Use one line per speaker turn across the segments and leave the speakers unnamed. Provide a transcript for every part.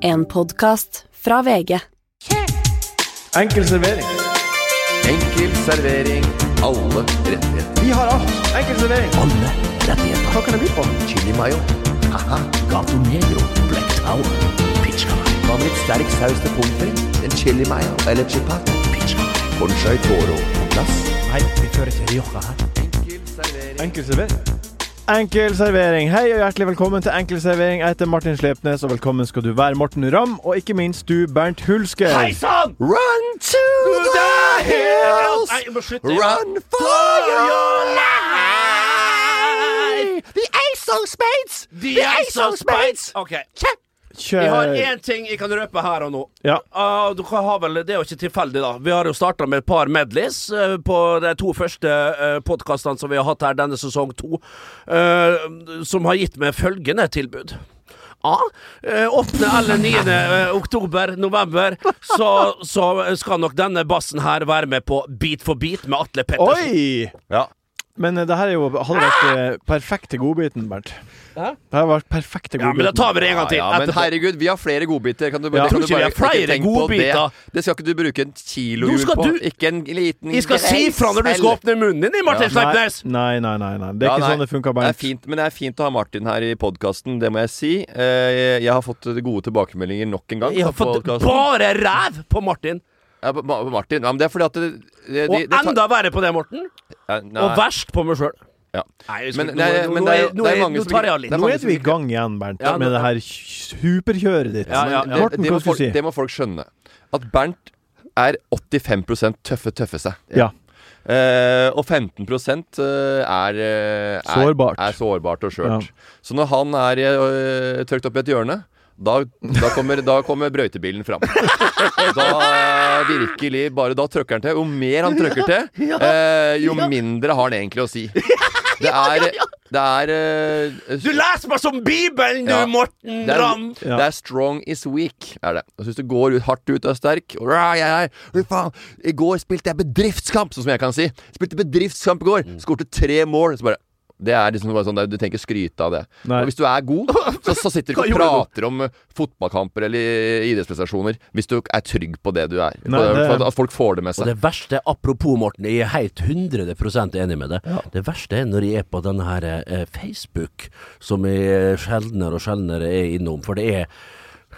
En podkast fra VG.
Enkel servering.
Enkel servering. Alle rettigheter.
Vi har alt. Enkel servering.
Alle rettigheter.
Hva kan det bli på?
Chili mayo. Haha.
Gato Negro. Black Tower. Pizza.
Hva med litt sterk saus til pommes frites? En chili mayo eller chipat?
Pizza.
Conchai toro på plass.
Nei, vi fører til Rioja her.
Enkel servering.
Enkel servering. Enkel servering. Hei og hjertelig velkommen til Enkel servering. Jeg heter Martin Slepnes, og velkommen skal du være, Morten Ramm, og ikke minst du, Bernt Hulsker.
Hei sann!
Run to the hills.
Nei, må slutte.
Run for your life.
The Ace of Spades! The Ace of Spades! OK.
Kjør.
Vi har én ting jeg kan røpe her og nå.
Ja.
Ah, har vel, Det er jo ikke tilfeldig, da. Vi har jo starta med et par medleys uh, på de to første uh, podkastene som vi har hatt her denne sesong to, uh, som har gitt meg følgende tilbud. Ja, eh, 8. eller 9. eh, oktober, november, så, så skal nok denne bassen her være med på Beat for beat med Atle Pettersen.
Oi!
Ja.
Men eh, det her er jo, hadde vært eh, perfekt til godbiten, Bernt.
Hæ?
Det har vært perfekte godbiter.
Ja, men da tar vi det en gang til.
Ja, ja, men herregud, vi har flere godbiter. Kan du,
Ja.
kan du
har
ikke
flere
tenk på. Det. det skal ikke du bruke en
kilo
på.
du-
Ikke en liten
Jeg skal si fra når du skal åpne munnen din, Martin
Ja.
Sleipnes!
Nei, nei, nei. nei. Det er
Ja,
ikke
nei,
sånn det funker,
Det er
Bernt.
fint, men det er fint å ha Martin her i podkasten, det må jeg si. Eh, Jeg har fått gode tilbakemeldinger nok en gang.
Jeg har fått
podcasten.
bare ræv på Martin.
ja, Martin. Ja, men det er fordi at det, det,
Og
de- det tar-
enda verre på det, Morten.
ja.
Og verst på meg sjøl.
Ja.
Nei,
Men- nei,
nå-
men det er-
nå-
det er mange
Nå tar jeg av litt.
Nå er
du
vi i gang igjen, Bernt,
Ja,
med
nå-
det her superkjøret ditt.
Ja, ja,
Men
ja.
det,
Morten,
det, må folk,
si?
det må folk skjønne. At Bernt er 85% tøffe, tøffe seg.
Ja.
Uh, og 15 eh, er, eh, er
Sårbart.
Er sårbart og skjørt.
Ja.
Så når han er uh, trykt opp i et hjørne da, da, kommer, da kommer brøytebilen fram. Da virkelig bare Da trøkker han til. Jo mer han trøkker til, eh, jo mindre har han egentlig å si. Det er, det er uh,
Du leser meg som Bibelen, du,
Ja.
Morten
det er,
Ramm!
Ja.
det er strong is weak, er det. Altså Hvis du går ut, hardt ut og er sterk og, «Ra, jeg, faen, I går spilte jeg bedriftskamp, sånn som jeg kan si. Spilte bedriftskamp i går.
Mm.
Skårte tre mål. Så bare det er liksom bare sånn, det Du tenker skryte av det.
Nei.
Og hvis du er god, så, så sitter du ikke og prater om eh, fotballkamper eller idrettsprestasjoner. Hvis du er trygg på det du er.
Nei, det-
at folk får det med seg.
Og det verste, apropos Morten, jeg er helt 100% enig med deg. Det verste er når jeg er på denne her eh, Facebook, som jeg sjeldnere og sjeldnere er innom. For det er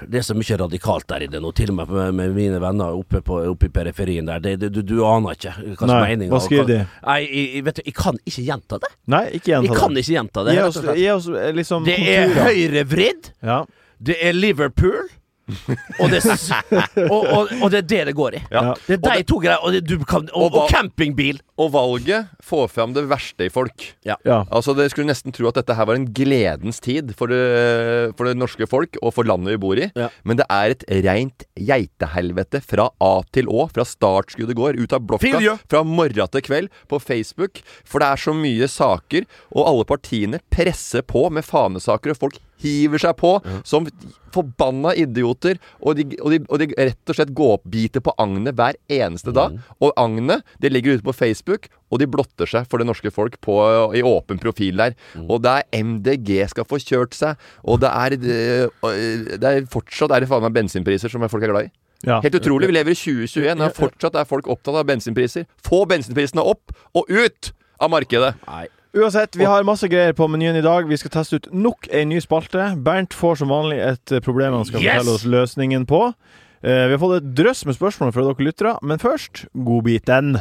det er så mye radikalt der i det nå, til og med med, med mine venner oppe, på, oppe i periferien der. Det, det, du, du aner ikke hva som er meninga.
hva skriver de?
Nei, jeg, jeg, vet du, jeg kan ikke gjenta det.
Nei, ikke gjenta
Jeg
det.
kan ikke gjenta det.
Gi oss, gi oss liksom
Det er høyrevridd.
Ja.
Det er Liverpool. Og det, og, og, og det er det det går i.
Ja.
Det er de to greiene. Og, det, du kan, og,
Og
og campingbil.
Og valget får fram det verste i folk.
ja.
Altså Dere skulle nesten tro at dette her var en gledens tid for det, for det norske folk og for landet vi bor i.
Ja.
Men det er et reint geitehelvete fra A til Å. Fra startskuddet går, ut av blokka,
Filje.
fra morgen til kveld på Facebook. For det er så mye saker, og alle partiene presser på med fanesaker, og folk hiver seg på som forbanna idioter. Og de, og, de, og de rett og slett går opp biter på agnet hver eneste dag. Og agnet det ligger ute på Facebook, og de blotter seg for det norske folk på, i åpen profil der. Og det er MDG skal få kjørt seg, og det er, det er fortsatt er det faen meg bensinpriser som folk er glad i.
Ja.
Helt utrolig. Vi lever i 2021, og fortsatt er folk opptatt av bensinpriser. Få bensinprisene opp og ut av markedet!
Nei.
Uansett, vi har masse greier på menyen i dag. Vi skal teste ut nok ei ny spalte. Bernt får som vanlig et problem han skal
Yes!
fortelle oss løsningen på. Eh, vi har fått et drøss med spørsmål fra dere lyttere, men først. Godbiten.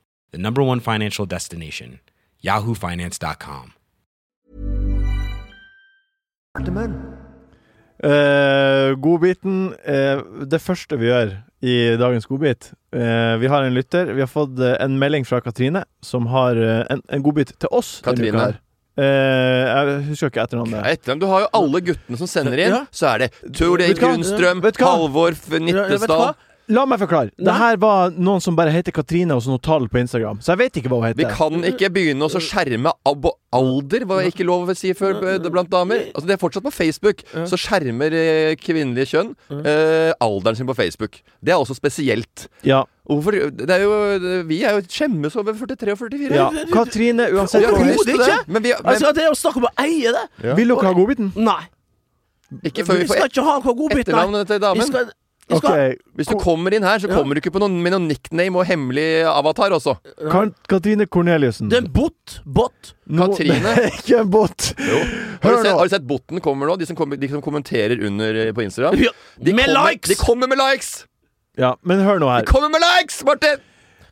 the number one financial destination, yahoofinance.com.
Uh, godbiten. Uh, det første vi gjør i dagens godbit uh, Vi har en lytter. Vi har fått eh, en melding fra Katrine, som har eh, en, en godbit til oss.
Katrine?
Eh, jeg husker ikke etternavnet.
Etter Du har jo alle guttene som sender inn.
Ja.
Så er det
Vet du hva?
Halvor? Nittestad.
La meg forklare. Det her var noen som bare heter Katrine og så noe tall på Instagram. Så jeg vet ikke hva hun heter.
Vi kan ikke begynne å skjerme ab alder, var ikke lov å si før eh, blant damer. Altså Det er fortsatt på Facebook. Så skjermer eh, kvinnelige kjønn eh, alderen sin på Facebook. Det er også spesielt.
Ja.
Hvorfor? Det er jo, vi er jo skjemmes over 43 og 44.
ja. Katrine, uansett
Ja,
hun
visste det. Men vi, men,
Altså, det er å snakke om å eie det.
Vil dere ha godbiten?
Nei.
ikke før vi
skal
får
ikke ha godbit,
etternavnet til damen.
vi skal,
Ok.
Hvis du kommer inn her, så
Ja.
kommer du ikke på noen, med noen nickname og hemmelig avatar også.
Kan, Katrine Korneliussen.
Det er en bot. Bot.
No,
Katrine.
Det er ikke en bot.
Har
Hør
du, sett,
nå.
har du sett botten kommer nå? De som, kom, de som kommenterer under eh, på Instagram.
Ja,
De
med
kommer,
likes!
De kommer med likes!
Ja, men hør nå her.
De kommer med likes, Martin!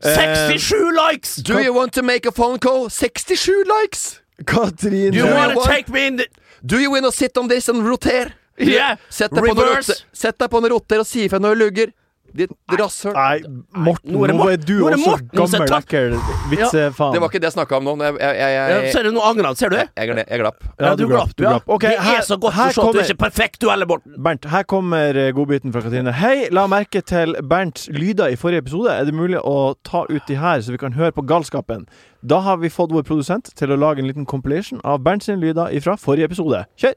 67 likes!
Do you want to make a phone call? 67 likes!
Katrine
Do you
want
want-
take me in the
Do you want to sit on this and roter?
Yeah.
Sett deg, på noen rotter, sett deg på en rotter og si ifra når du lugger. Ditt rasshøl.
Nei, Morten,
nå er det
er du
nå er
også
Morten
gammel, ekkel vitsefaen.
Det var ikke det jeg snakka om nå. Jeg, jeg, jeg,
ja,
jeg,
Ser du noe angrende? Ser du?
jeg, jeg, jeg glapp.
Ja, du glapp, du, ja.
Okay,
det
her-
er så godt å se at du er ikke perfekt, du heller, Morten.
Bernt, her kommer eh, godbiten fra Katrine. Hei, la merke til Bernts lyder i forrige episode. Er det mulig å ta ut de her, så vi kan høre på galskapen? Da har vi fått vår produsent til å lage en liten compilation av Bernts lyder fra forrige episode. Kjør!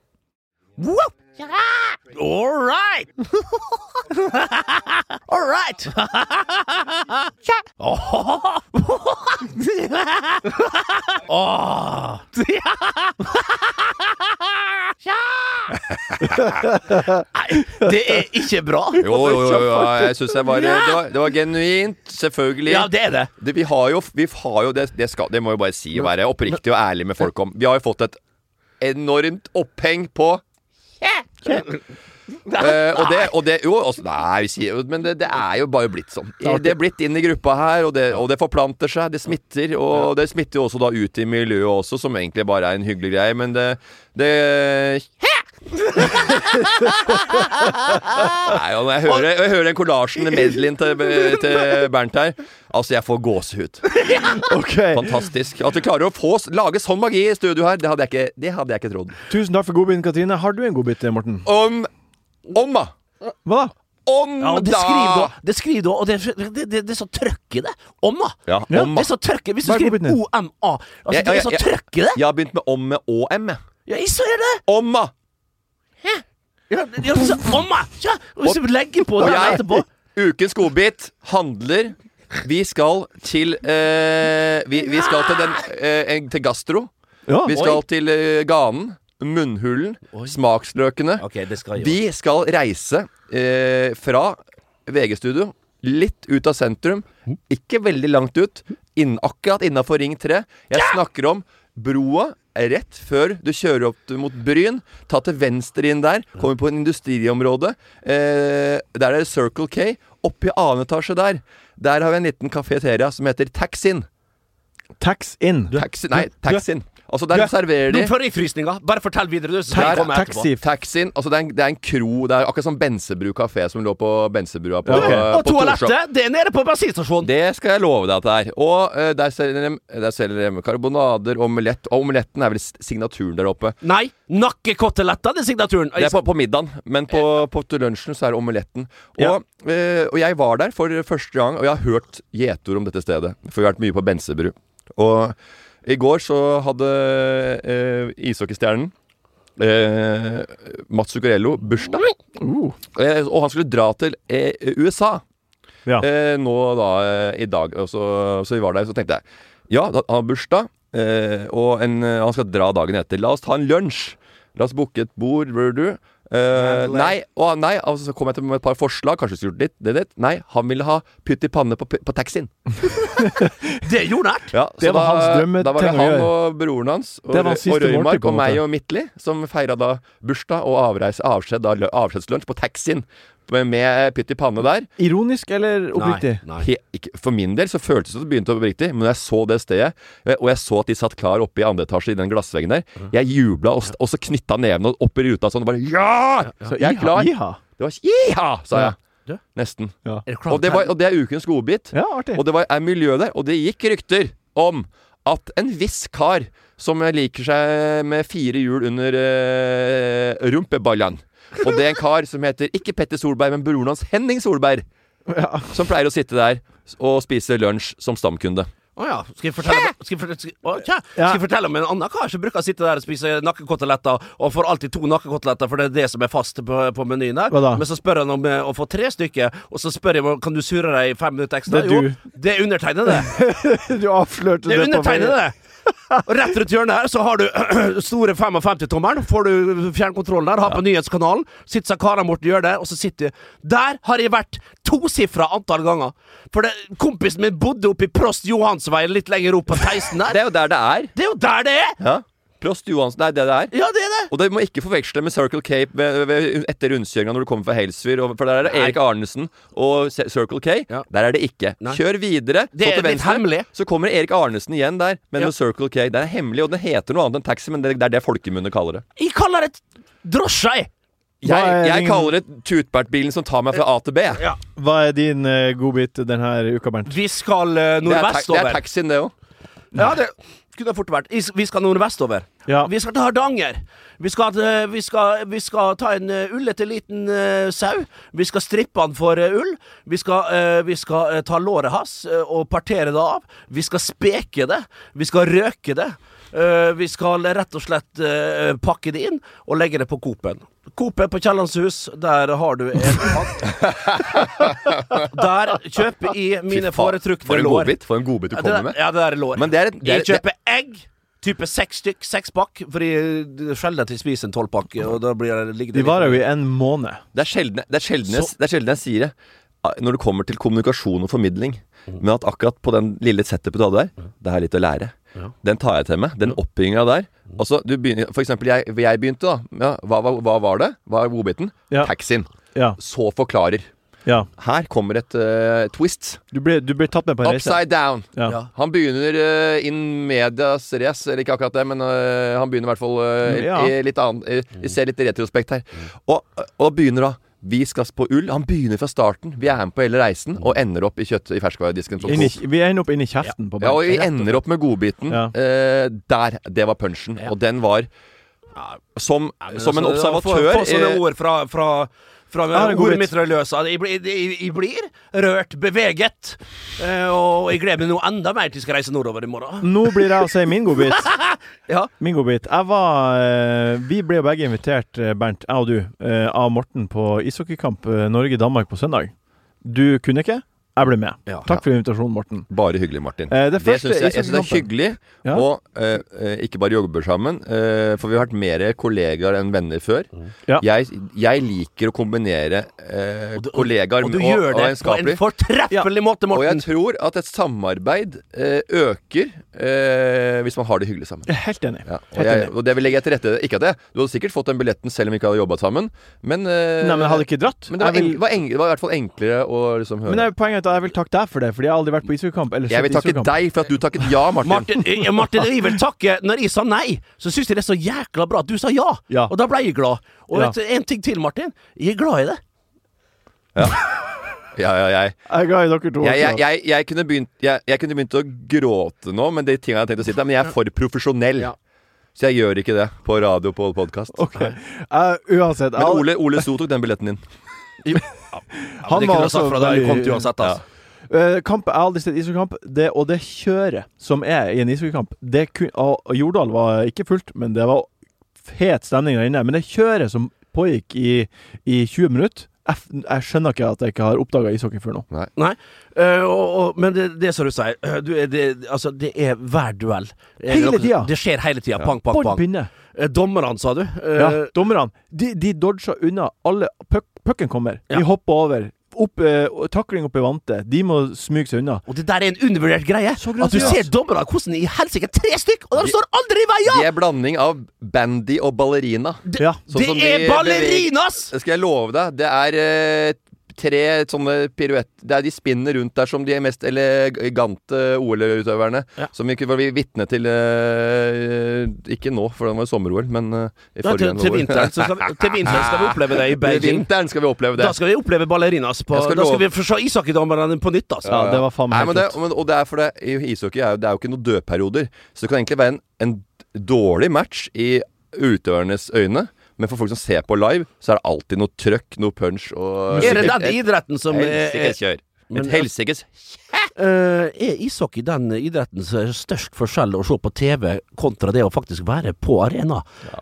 All right. All right. Åh. Nei, det er ikke bra.
Jo, jo, jo, jo jeg syns jeg var det, var det var genuint. Selvfølgelig.
Ja, det er det.
det, vi har jo, vi har jo det, det, skal, det må jo bare si å være oppriktig og ærlig med folk om. Vi har jo fått et enormt oppheng på Eh, og det, og det Jo, også, nei, vi sier, men det, det er jo bare blitt sånn. Det er blitt inn i gruppa her, og det, og det forplanter seg. Det smitter. Og det smitter jo også da ut i miljøet også, som egentlig bare er en hyggelig greie, men det, det Nei, og når jeg hører, jeg hører den kollasjen, medleyen til, til Bernt her Altså, jeg får gåsehud.
Okay.
Fantastisk. At vi klarer å få, lage sånn magi i studio her, det hadde jeg ikke, det hadde jeg ikke trodd.
Tusen takk for godbiten, Katrine. Har du en godbit, Morten?
Om Om, da!
Hva da?
Om,
Ja, det
da!
skriver du, det skriver du, og det, det, det, det er så trøkk i det. Omma.
Ja,
Ja.
om,
Det er så trøkk Hvis du
er
skriver? OMA altså,
Ja,
Det er så trøkk i det.
Jeg har begynt med om med ÅM, jeg.
Ja, jeg ser det.
Omma!
Ja, ja, så, Omma. Ja, og du legger på den
jeg,
etterpå
ukens godbit handler Vi skal til eh, vi, vi skal til den eh, Til gastro.
Ja,
Vi skal til eh, ganen. Munnhulen. Smaksløkene.
Ok, det skal jeg
Vi skal reise eh, fra VG-studio, litt ut av sentrum, ikke veldig langt ut, inn, akkurat innafor Ring 3. Jeg snakker om broa rett før du kjører opp mot Bryn. Ta til venstre inn der, kommer på en industriområde. Eh, der er det Circle K. Oppe i annen etasje der, der har vi en liten kafeteria som heter Taxin.
Tax in.
Tax, nei, Taxin. Altså, der
Du-
serverer de
Nå får jeg frysninger. Bare fortell videre, du. Så
Der
jeg
taxi.
Taxien, altså det er, en, det er en kro Det er akkurat som Bensebru kafé som lå på Bensebrua på,
Ja, uh,
på
Og toalettet, det er nede på bensinstasjonen.
Det skal jeg love deg at det er. Og uh, der selger de, der selger de karbonader, omelett. Og omeletten er vel signaturen der oppe.
Nei, nakkekoteletter, er signaturen.
Det er på, på middagen, men på, på lunsjen så er det omeletten. Og, eh, og jeg var der for første gang, og jeg har hørt gjetord om dette stedet. For vi har vært mye på Bensebru. Og i går så hadde eh, ishockeystjernen eh, Mats Zuccarello bursdag. Eh, og han skulle dra til eh, USA
Ja.
eh, nå da eh, i dag. Og så, så vi var der, så tenkte jeg Ja, han har bursdag, eh, og en, han skal dra dagen etter. La oss ta en lunsj. La oss booke et bord, bør du. Eh, nei, og nei, altså, så kom jeg til med et par forslag. Kanskje skulle gjort ditt, det, ditt. Nei, han ville ha putt i panne på, på taxien.
Det gjorde han!
Ja,
Det
var
var hans drøm.
da var det han og broren hans og, og Røymark og meg og Mittli som feira da bursdag og avreise, avskjed, da, avskjedslunsj på taxien med, med pytt i panne der.
Ironisk eller oppriktig?
Nei.
He, ikke, for min del så føltes det som det begynte å bli riktig, men jeg så det stedet, eh, og jeg så at de satt klar oppe i andre etasje i den glassveggen der, jeg jubla, og, og så knytta nevene opp i ruta sånn og bare Ja!
Så
Jeg er klar!
iha.
Det var Jiha! sa jeg.
Du?
Nesten.
Ja.
Og det, var, og det er ukens godbit.
ja, artig.
Og det var, er miljø der, og det gikk rykter om at en viss kar som liker seg med fire hjul under uh, rumpeballene Og det er en kar som heter ikke Petter Solberg, men broren hans Henning Solberg.
Ja.
Som pleier å sitte der og spise lunsj som stamkunde.
Å ja. Skal jeg fortelle, skal jeg fortelle, skal, å.
Ja.
skal jeg fortelle om en annen kar som bruker å sitte der og spise nakkekoteletter, og får alltid to nakkekoteletter, for det er det som er fast på, på menyen der. Men så spør han om eh, å få tre stykker, og så spør jeg om kan du surre deg i fem minutter ekstra.
Det er du.
Jo, det er undertegnede.
Du avslørte
Det
det er
undertegnede! Og rett rundt hjørnet her så har du store 55-tommeren. Får du fjernkontrollen der, har på nyhetskanalen. Sitter Morten gjør det, og så sitter du Der har jeg vært tosifra antall ganger. For det, kompisen min bodde oppe i Prost Johansveien litt lenger opp på Theisen
Det er jo der det er.
Det er jo der det er!
Ja. Prost Johansen, det er det det er.
Ja, det er det!
Og det må ikke forveksle med Circle K ved, ved, etter rundkjøringa når du kommer fra Halesfyr. For der er det
Nei.
Erik Arnesen og Circle K.
Ja.
Der er det ikke.
Nei.
Kjør videre.
Det er litt hemmelig.
Så kommer Erik Arnesen igjen der, men
Ja.
med Circle K. Det er hemmelig, og den heter noe annet enn taxi, men det, det er det folkemunne kaller det.
Jeg kaller det drosje, jeg!
Jeg,
er
jeg kaller det Tutbertbilen som tar meg fra A til B.
Ja.
Hva er din uh, godbit denne uka, Bernt?
Vi skal uh,
Det er, ta det er
nordvestover.
taxien, det òg.
Ja, det kunne fort vært. Vi skal nordvestover.
Ja.
Vi skal til Hardanger. Vi skal, vi skal, vi skal ta en eh, ullete liten uh, sau. Vi skal strippe han for uh, ull. Vi skal, uh, vi skal ta låret hans og partere det av. Vi skal speke det. Vi skal røke det. Eh, vi skal rett og slett eh, pakke det inn og legge det på Coop-en. Coop-en på Kiellandshus, der har du en Der kjøper jeg mine foretrukne
For en
lår.
godbit For en godbit du
Ja,
kommer med.
ja, det der er lår.
Men det er, det er,
Jeg kjøper egg. Type seks stykk, seks pakk. Det er sjelden at jeg spiser en tolvpakke,
De varer jo i en måned.
Det er sjelden, det er sjelden, jeg, det er sjelden jeg sier det ah, når det kommer til kommunikasjon og formidling. Men at akkurat på den lille setupet du hadde der, det er litt å lære. Den tar jeg til meg. Den oppbygginga der. Altså, du begynner, for eksempel, jeg, jeg begynte, da. Ja, hva, hva, hva var det? Hva er godbiten?
Ja.
Taxien.
Ja.
Så forklarer.
ja.
Her kommer et uh, twist.
Du ble, du ble tatt med på en reise.
Upside down.
Ja.
Ja.
Han begynner uh, in medias race, eller ikke akkurat det, men uh, han begynner i hvert fall uh,
Ja.
i litt annen uh, Ser litt retrospekt her. Og, og begynner da Vi skal på ull. Han begynner fra starten. Vi er med på hele reisen og ender opp i kjøtt i ferskvaredisken.
vi ender opp inni kjeften på
Ja, og vi ender opp med godbiten.
Ja.
Eh, der. Det var punchen. Og den var som, som en
Altså,
observatør
Få sånne ord fra, fra fra ordet mitt fra løsa. Jeg blir, jeg, jeg blir rørt, beveget. Eh, og jeg gleder meg nå enda mer til jeg skal reise nordover i morgen.
Nå blir jeg å si min godbit.
Ja.
Min godbit. Jeg var eh, Vi ble jo begge invitert, eh, Bernt, jeg og du, av Morten på ishockeykamp Norge-Danmark på søndag. Du kunne ikke. Jeg ble med.
Ja.
Takk for invitasjonen, Morten.
Bare hyggelig, Martin.
Eh, det
det synes jeg, jeg synes det er hyggelig.
Ja.
Og eh, eh, ikke bare jobber sammen, eh, for vi har vært mer kollegaer enn venner før.
Ja.
Jeg, jeg liker å kombinere eh,
Og du-
kollegaer
Og du
og,
gjør
og
det på en fortreffelig måte, Morten!
Og jeg tror at et samarbeid eh, øker eh, hvis man har det hyggelig sammen.
Jeg er helt enig.
Ja, og,
Helt
jeg,
enig.
og det vil legge jeg til rette Ikke at det Du hadde sikkert fått den billetten selv om vi ikke hadde jobbet sammen, men eh,
Nei, men jeg hadde ikke dratt.
men det var,
vil-
en, var en, var i hvert fall enklere å liksom høre.
Men det er poenget at jeg vil takke deg for det, fordi jeg har aldri vært på ishockeykamp. eller
jeg vil takke deg for at du takket ja, Martin.
Martin, eh, Martin, jeg vil takke Når jeg sa nei, så syns jeg det er så jækla bra at du sa ja.
Ja.
Og da ble jeg glad. Og
Ja.
vet du, en ting til, Martin. Jeg er glad i det.
Ja, ja, jeg.
Jeg glad i dere to.
Jeg, jeg, jeg, jeg, kunne begynt, jeg, jeg kunne begynt å gråte nå men det er ting jeg har tenkt å si til men jeg er for profesjonell.
Ja.
Så jeg gjør ikke det på radio på podkast.
Ok. Uh, uansett.
Men Ole, Ole So tok den billetten din.
Han var også
fra deg. Kom til uansett, altså.
Uh, kamp, Jeg har aldri sett ishockeykamp, det, og det kjøret som er i en ishockeykamp Jordal var ikke fullt, men det var fet stemning der inne. Men det kjøret som pågikk i, i 20 minutter, Jeg, jeg skjønner ikke at jeg ikke har oppdaga ishockey før nå.
Nei, eh, og, og, men det, det som du sier, eh, du, det, altså, det er hver duell.
Hele
det
tida.
Det skjer hele tida. Pang, pang, pang. Eh, Dommerne, sa du? Eh,
Ja, dommerne. De, de dodger unna alle puck, Pucken kommer.
Ja.
De hopper over. Opp, eh, takling opp i vante. De må smyge seg unna.
Og det der er en undervurdert greie. At du ser dommerne, hvordan i helsike tre stykk, og de står aldri i veien!
De er blanding av bandy og ballerina.
Ja.
Sånn
det
som de
er ballerinas!
Det skal jeg love deg. Det er eh, tre sånne piruetter Det er de spinner rundt der som de mest elegante OL-utøverne.
Ja.
Som vi ikke var vitne til uh, Ikke nå, for det var sommer-OL, men uh, i
Ja, til,
forrige
til vinteren så skal vi, til vinteren skal vi oppleve det i
Til vinteren skal vi oppleve det.
Da skal vi oppleve ballerinas. På,
skal
da skal vi få se ishockeydommerne på nytt, altså.
Ja, det var faen meg
det, Og det er for det ishockey er, jo- det er jo ikke noen dødperioder. Så det kan egentlig være en, en dårlig match i utøvernes øyne. Men for folk som ser på live, så er det alltid noe trøkk, noe punch og
Er det den idretten som
Helsikes kjør. Et helsikes
Uh, er ishockey den idretten som er størst forskjell å se på TV kontra det å faktisk være på arena?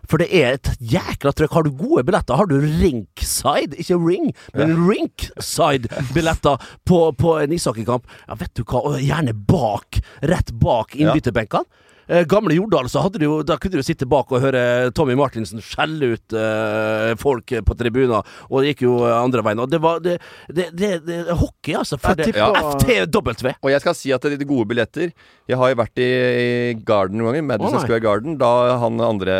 For det er et jækla trøkk. Har du gode billetter, har du rinkside, ikke ring, men rinkside-billetter på, på en ishockeykamp, ja, vet du hva, og gjerne bak, rett bak innbytterbenkene. Eh, gamle Jordal, så hadde du Da kunne du sitte bak og høre Tommy Martinsen skjelle ut eh, folk på tribuner, og det gikk jo andre veien. Og det var det, det, det, det Hockey, altså. For
Jeg
det,
ja.
FTW.
Og jeg skal si at det er gode billetter Jeg har jo vært i, i Garden noen ganger, Madison
oh.
Square Garden. Da han andre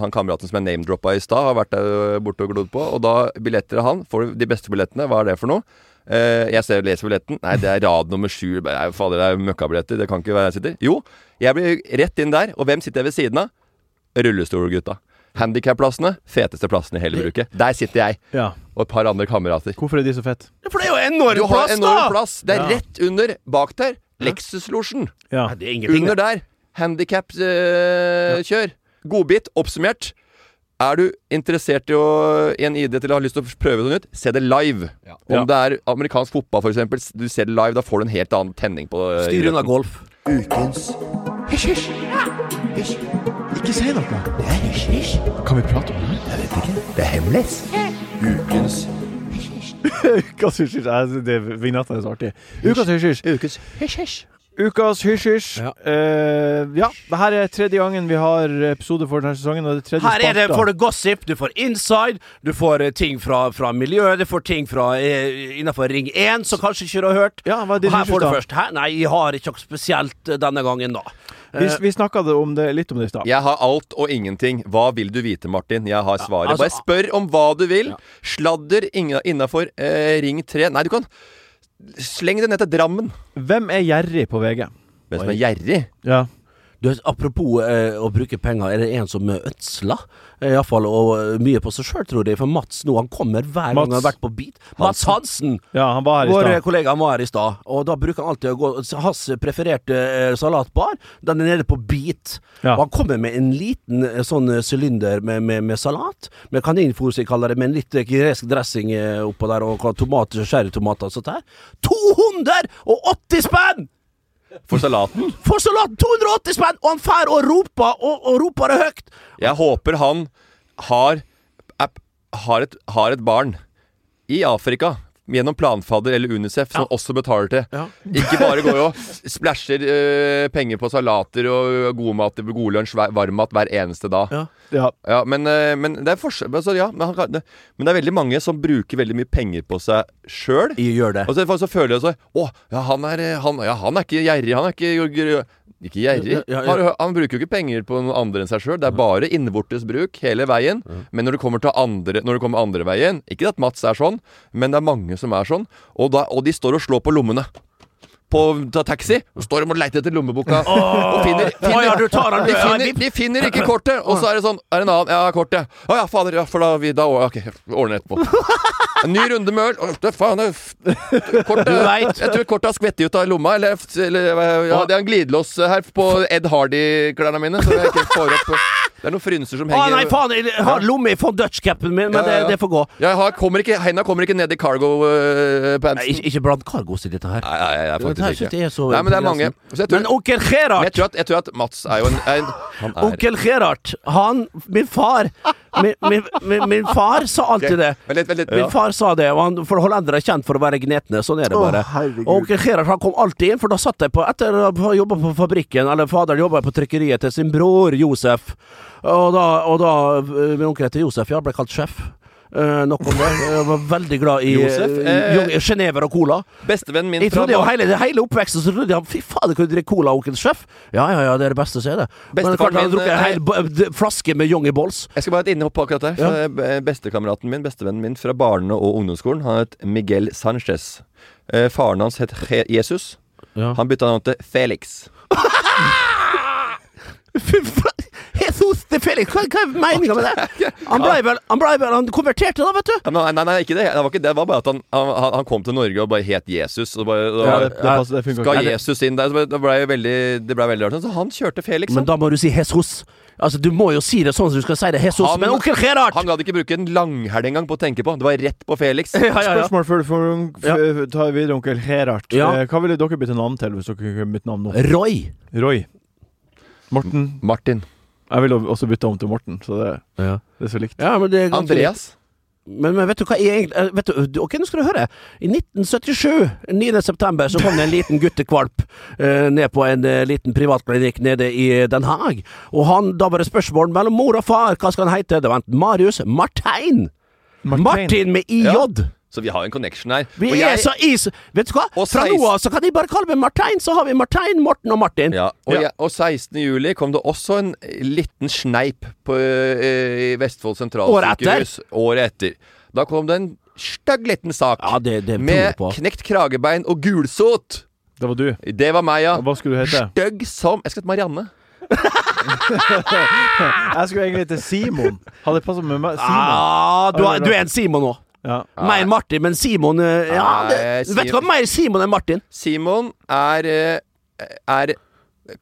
Han kameraten som jeg name-droppa i stad, har vært der borte og glodd på. Og da billetter av han får de beste billettene. Hva er det for noe? Eh, jeg ser, leser billetten. Nei, det er rad nummer sju. Fader, det er møkkabilletter. Det kan ikke være jeg sitter. Jo, jeg blir rett inn der. Og hvem sitter jeg ved siden av? Rullestolgutta. Handikapplassene. Feteste plassene i hele bruket. Der sitter jeg.
Ja.
Og et par andre kamerater.
Hvorfor er de så fette?
For det er jo enorm plass,
enorm
da!
plass. Det er
Ja.
rett under, bak der, Lexus-losjen.
Ja.
Nei, det er ingenting.
Under der, handikap-kjør. Godbit, oppsummert. Er du interessert i, å, i en ID til å ha lyst til å prøve noe nytt, se det live. Om
Ja.
det er amerikansk fotball, f.eks., du ser det live, da får du en helt annen tenning på det.
Styr unna golf.
Ukens
Ikke si noe! Kan vi prate om det? Nei, det er hemmelig.
Ukens
Ukas hysj-hysj. Jeg- det- Vignetten er så artig.
Ukens hysj-hysj.
Ukas hysj-hysj.
Ja.
Uh, ja, det her er tredje gangen vi har episode for denne sesongen. Og det er tredje
Her er det, får du gossip, du får inside, du får eh, ting fra, fra miljøet, du får ting fra uh, innenfor Ring 1 som kanskje ikke du har hørt.
Ja, hva er din
her får du først. Her, nei, jeg har ikke noe spesielt denne gangen, da.
Vi, vi snakka litt om det i stad.
Jeg har alt og ingenting. Hva vil du vite, Martin? Jeg har svaret.
altså-
Bare spør om hva du vil. Sladder innafor eh, Ring 3. Nei, du kan Sleng det ned til Drammen.
Hvem er gjerrig på VG?
Hvem som er gjerrig?
Ja.
Du, apropos eh, å bruke penger, er det en som ødsler? Eh, Iallfall og eh, mye på seg sjøl, tror jeg. For Mats nå, han kommer hver gang han har vært på beat. Mats Hansen!
ja, han var her i
Vår kollega han var her i stad, og da bruker han alltid å gå Hans prefererte eh, salatbar, den er nede på Beat.
Ja.
Og han kommer med en liten sånn sylinder med, med, med salat, med kaninfôr, som jeg kaller det, med en litt gresk dressing oppå der, og tomater, sherrytomater og sånt her. 280 spenn!
For salaten?
For salaten! 280 spenn! Og han fær og roper, og, og roper det høyt!
Jeg håper han har, er, har, et, har et barn i Afrika. Gjennom planfadder eller Unicef, som
Ja.
også betaler til.
Ja.
Ikke bare går og splæsjer eh, penger på salater og god mat, god lunsj, varm mat hver eneste dag.
Ja.
Ja.
Ja, men, eh, men det er forskjell altså, ja, men, han det, men det er veldig mange som bruker veldig mye penger på seg sjøl. Og så, så føler jeg så Å, ja, han er, eh, han, ja, han er ikke gjerrig. Han er ikke Ikke gjerrig.
Ja, ja, ja.
Han, han bruker jo ikke penger på noen andre enn seg sjøl. Det er bare innvortes bruk hele veien. Men når det kommer til andre Når det kommer andre veien Ikke at Mats er sånn, men det er mange som er sånn. Og, da, og de står og slår på lommene. På ta taxi. Og står de og leter etter lommeboka. og finner,
Å ja, du tar den,
de, finner, de finner ikke kortet, og så er det sånn Er det en annen? Ja, kortet. Å ja, fader. Ja, for da, vi, da Ok, ordner etterpå. En ny runde med øl. Å, faen, det, kortet. Jeg tror kortet har skvettet ut av lomma. Eller, eller ja, det er en glidelås her på Ed Hardy-klærne mine. Så jeg ikke får opp Det er noen frynser som henger Å
nei, faen! Jeg har lomme i von Dutch-capen min, men. Det, det får gå.
Ja, har, kommer ikke, Henda kommer ikke ned i cargo-pantsen.
Uh, ikke, ikke blant cargos i dette her.
Nei, nei, nei,
Dette her
faktisk ikke.
jeg er så
Nei, men det er mange. Så jeg tror,
Men onkel Gerhard!
jeg jeg tror at Mats er jo en, en er
Onkel Gerhard, han, min far min, min, min, min far sa alltid det. Min far sa det, og han, for hollendere er kjent for å være gnetne. Sånn er det bare.
herregud.
og Gerhard han kom alltid inn, for da satt jeg på Etter å ha jobba på fabrikken, eller faderen jobba på trykkeriet til sin bror Josef. Og da, og da eh, Min onkel heter Josef, ja, ble kalt sjef. Eh, nok om det. Jeg var veldig glad i
Josef,
uh,
eh,
Genever og cola.
Bestevennen min
Jeg trodde jo hele, hele oppveksten så trodde jeg fy faen, kan du drikke cola, onkel sjef? Ja, ja, ja, det er det beste, så er det. Men klart, han
min,
drukket en
eh,
hel flaske med Young Balls.
Jeg skal bare ha et innhopp på akkurat der.
Ja.
Eh, Bestekameraten min, bestevennen min fra barne- og ungdomsskolen, han het Miguel Sanchez. Eh, faren hans het Je Jesus.
Ja.
Han bytta navn til Felix.
Fy faen! Jesus til Felix, hva, hva er meninga med det? Han blei vel, han ble vel Han konverterte da, vet du.
Nei, nei, nei, ikke det. Det var, ikke, det det var bare at han, han, han kom til Norge og bare het Jesus. Og bare, og
Ja, det, det, passer, det funka
Skal
ikke.
Jesus inn der? Det ble veldig, det ble veldig rart. Så han kjørte Felix.
Men da må du si Jesus. Altså, Du må jo si det sånn som du skal si det. Jesus.
Han-
Men onkel Gerhard!
Han gadd ikke bruke en langhæl engang på å tenke på. Det var rett på Felix.
ja, ja, ja.
Spørsmål før du ta videre, onkel Gerhard.
Ja.
Eh, Hva ville dere bytte navn til hvis dere kunne bytte navn nå?
Roy.
Roy. Morten.
Martin.
Jeg ville også bytte om til Morten, så det,
Ja.
det er så likt.
Ja, men det er
Andreas.
Men, men vet du hva jeg egentlig eh, vet du, Ok, nå skal du høre. I 1977, 9. september, så kom det en liten guttekvalp eh, ned på en eh, liten privatklinikk nede i Den Haag. Og han, da var det spørsmål mellom mor og far. Hva skal han hete? Det var enten Marius Martein. Martin med IJ.
Så vi har en connection her.
Vi
Og
er så is... Vet du hva?
Og
Fra
16
nå av så kan de bare kalle meg Martein, så har vi Martein, Morten og Martin.
Ja, og,
Ja.
Jeg, og 16. juli kom det også en liten sneip på, øh, i Vestfold
Året etter?
sentralsykehus. Året etter. Da kom det en stygg liten sak
Ja, det, det
med
jeg på.
knekt kragebein og gulsot.
Det var du.
Det var meg, ja.
Hva skulle du hete?
Stygg som Jeg skal hete Marianne.
Jeg skulle egentlig hete Simon. Hadde passet med meg. Simon.
Ah, du, er, du er en Simon nå.
Ja.
Mer Martin, men Simon eh, ja, det, Vet du hva? Mer Simon enn Martin.
Simon er eh, Er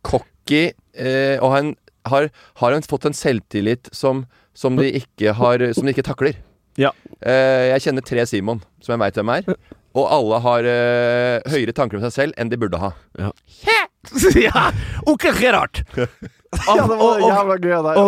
cocky, eh, og han har, har han fått en selvtillit som, som, de ikke har, som de ikke takler.
Ja.
Eh, jeg kjenner tre Simon, som jeg veit hvem er. Og alle har høyere tanker om seg selv enn de burde ha.
ja, Onkel Gerhard.
ja, det var jævla gøy av deg.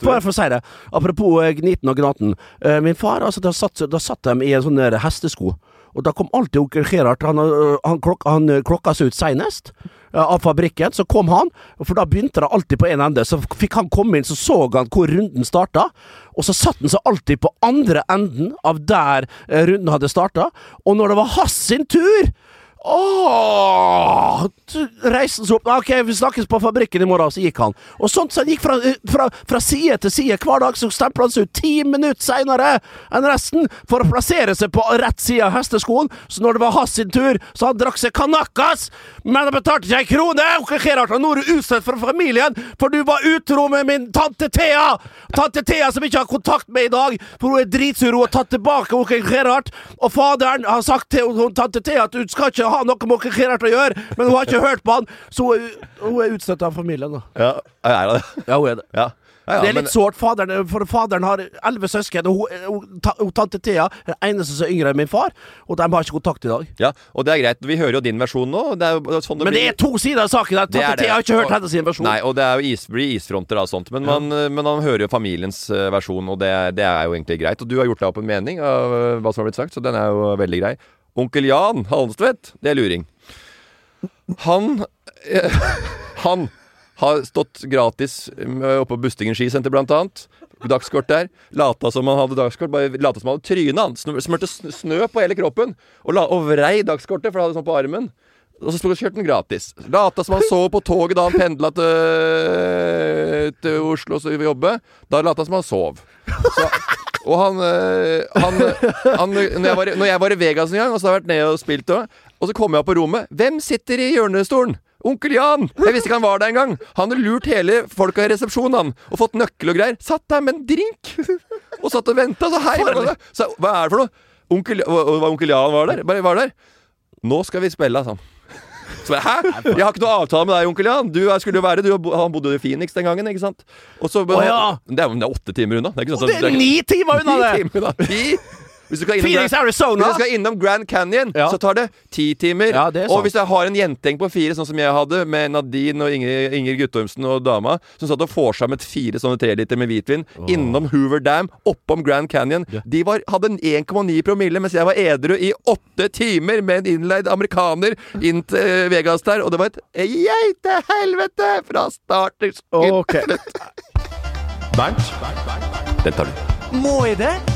Bare for, å si det. Apropos eh, Gniten og Gnaten. Uh, min far, altså, da satt, da satt de i en sånn hestesko. Og da kom alltid onkel Gerhard. Han, eh, han, klok, han klokka seg ut seinest av fabrikken. Så kom han, for da begynte det alltid på én ende. Så fikk han komme inn, så så han hvor runden starta. Og så satt han seg alltid på andre enden av der runden hadde starta. Og når det var hans sin tur Åh! Så Reiste seg opp. Ok, vi snakkes på fabrikken i morgen. Så gikk han. Og sånt så han gikk fra, fra, fra side til side hver dag, så stempla han seg ut ti minutter seinere enn resten for å plassere seg på rett side av hesteskoen. Så når det var hans tur, så han drakk seg kanakas! Men han betalte ikke ei krone! Okay, Gerhard, nå er du utstøtt fra familien, for du var utro med min tante Thea! Tante Thea som ikke har kontakt med i dag, for hun er dritsur. Hun har tatt tilbake onkel Gerhard, og faderen har sagt til tante Thea at hun skal ikke ha noe med Gerhard å gjøre, men hun har ikke hørt på han, så hun, er utstøtt av familien. da.
Ja, er det.
Ja, hun er det.
Ja. Ja, ja,
det er
men-
litt sårt, faderen, for faderen har elleve søsken, og hun, hun, hun, tante Thea er den eneste som er yngre enn min far, og de har ikke kontakt i dag.
Ja, og det er greit. Vi hører jo din versjon nå. Det er sånn det
Men det
blir.
er to sider av saken. Tante
det.
Thea har ikke hørt
Og-
hennes versjon.
Nei, og det er jo is, blir isfronter av sånt. Men man, men man hører jo familiens eh, versjon, og det, det er jo egentlig greit. Og du har gjort deg opp en mening av eh, hva som har blitt sagt, så den er jo veldig grei. Onkel Jan Halmstvedt, det er luring. Han eh, Han har stått gratis oppe på Bustingen skisenter, blant annet. Dagskort der. Lata som han hadde dagskort. Bare lata som han hadde trynet. Smør- Smurte snø på hele kroppen. Og, la, og vrei dagskortet, for han hadde sånn på armen. Og så kjørte han gratis. Lata som han så på toget da han pendla til, til Oslo og jobbe. Da lata som han sov. Så, og han, eh, han, han når, jeg var, når jeg var i Vegas en gang, og så har jeg vært nede og spilt, og, og så kommer jeg opp på rommet Hvem sitter i hjørnestolen? Onkel Jan! Jeg visste ikke han var der engang. Han hadde lurt hele folka i resepsjonen, han. Og fått nøkkel og greier. Satt der med en drink! Og satt og venta. Så hei, så, hva er det for noe? Onkel, og, og onkel Jan var der. Bare var der. Nå skal vi spille, sa han. Så jeg, Hæ? Jeg har ikke noe avtale med deg, onkel Jan. Du er- skulle jo være du, Han bodde i Phoenix den gangen, ikke sant? Og så,
Å, ja.
det, er, det er åtte timer unna. Det er ikke
sant,
sånn
det er ni timer unna det!
Timer unna. Hvis du skal innom,
Phoenix,
Grand,
Arizona!
hvis du skal innom Grand Canyon,
Ja.
så tar det ti timer.
Ja, det
og hvis jeg har en jentegjeng på fire, sånn som jeg hadde, med Nadine og Inger, Inger Guttormsen og dama, som satt og vorsammet fire sånne treliter med hvitvin innom Hoover Dam, oppom Grand Canyon De var, hadde en 1,9 promille, mens jeg var edru i åtte timer med en innleid amerikaner inn til eh, Vegas der, og det var et geitehelvete fra start til slutt. Bernt, den tar du.
Må jeg det?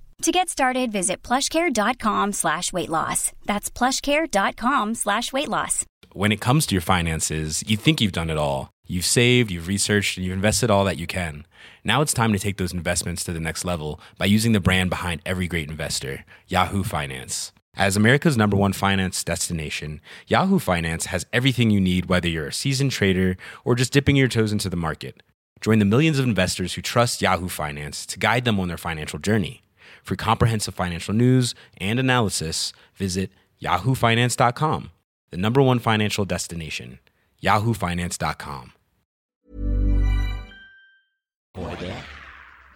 To get started, visit plushcare.com slash weight loss. That's plushcare.com slash weight loss.
When it comes to your finances, you think you've done it all. You've saved, you've researched, and you've invested all that you can. Now it's time to take those investments to the next level by using the brand behind every great investor, Yahoo Finance. As America's number one finance destination, Yahoo Finance has everything you need, whether you're a seasoned trader or just dipping your toes into the market. Join the millions of investors who trust Yahoo Finance to guide them on their financial journey. For comprehensive financial news and analysis, visit yahoofinance.com, the number one financial destination, yahoofinance.com.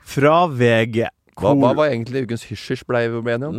Fra VG.
Hva, hva var egentlig ukens hysj-hysj blei vi enige om?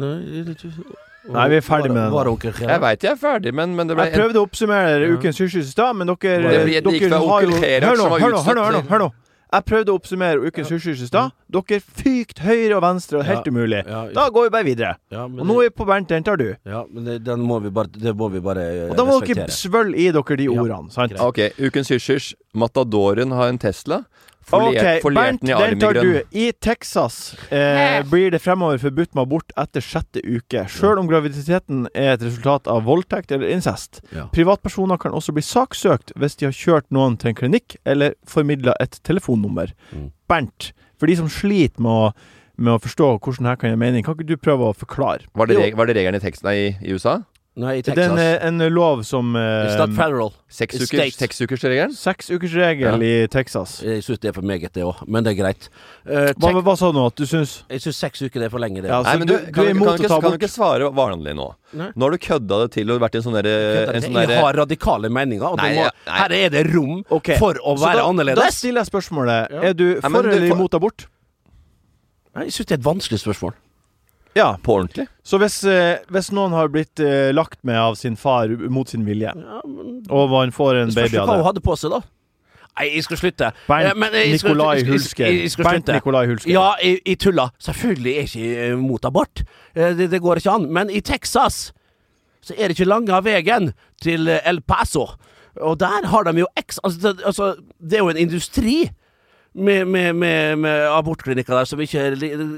Nei, vi er ferdig med den.
Jeg veit jeg er ferdig, men, men det ble
Jeg prøvde å oppsummere ukens hysj i stad, men dere,
Det det
dere har jo Hør nå, hør nå, hør nå, hør nå. Jeg prøvde å oppsummere ukens hysj i stad. Dere fykt høyre og venstre og helt
Ja,
umulig.
ja,
Da går vi bare videre.
Ja,
Og nå er vi på Bernt, den tar du.
Ja, men det, den må vi bare, det må vi bare respektere.
Og da må dere svølge i dere de
Ja,
ordene, sant?
greit.
Ok, ukens hysj-hysj. Matadoren har en Tesla. Foliert,
Ok, Bernt,
den
tar du. I Texas eh, blir det fremover forbudt med abort etter sjette uke, sjøl om graviditeten er et resultat av voldtekt eller incest.
Ja.
Privatpersoner kan også bli saksøkt hvis de har kjørt noen til en klinikk eller formidla et telefonnummer.
Mm.
Bernt, for de som sliter med å, med å forstå hvordan det kan gi mening, kan ikke du prøve å forklare?
Var det, reg var det regelen i teksten nei, i USA?
Nei, i
Det er en, eh, en lov som eh,
It's not federal.
Seks
It's
ukers.
Seksukersregel i Texas.
Jeg syns det er for meget, det òg, men det er greit. Eh,
Hva, hva sa du nå? At du syns
jeg syns seks uker det er for lenge, det.
Ja,
Nei, men
du-
du,
du
kan,
er
du-
imot
kan,
å ta
ikke, kan
bort-
du ikke svare vanlig nå?
Nei.
Nå har du kødda det til og vært i en sånn derre en sånn
jeg
derre-
har radikale meninger, og det
Nei,
må,
ja, nei.
her er det rom
Ok,
for å
Så
være
da, Da
annerledes.
stiller jeg spørsmålet.
Ja.
Er du
Nei, men
for
du
eller
får-
imot abort?
Nei, Jeg syns det er et vanskelig spørsmål.
Ja.
På ordentlig?
Så hvis, eh, hvis noen har blitt eh, lagt med av sin far mot sin vilje,
Ja, men
og man får en
Spørs
baby
jo
av
hva hun
det
hadde på seg, da. Nei, jeg skal slutte. Eh,
Bernt
men jeg skal-
Nikolai
jeg- jeg-
Hulsker.
jeg- jeg skal
Bernt
slutte.
Nikolai Hulsker.
Ja, jeg, jeg tulla. Selvfølgelig er jeg ikke eh, mot abort. Eh, Det, det går ikke an. Men i Texas så er det ikke lange av veien til eh, El Paso. Og der har de jo eks... Altså, det, altså, det er jo en industri. Med, med, med, med abortklinikker der som ikke er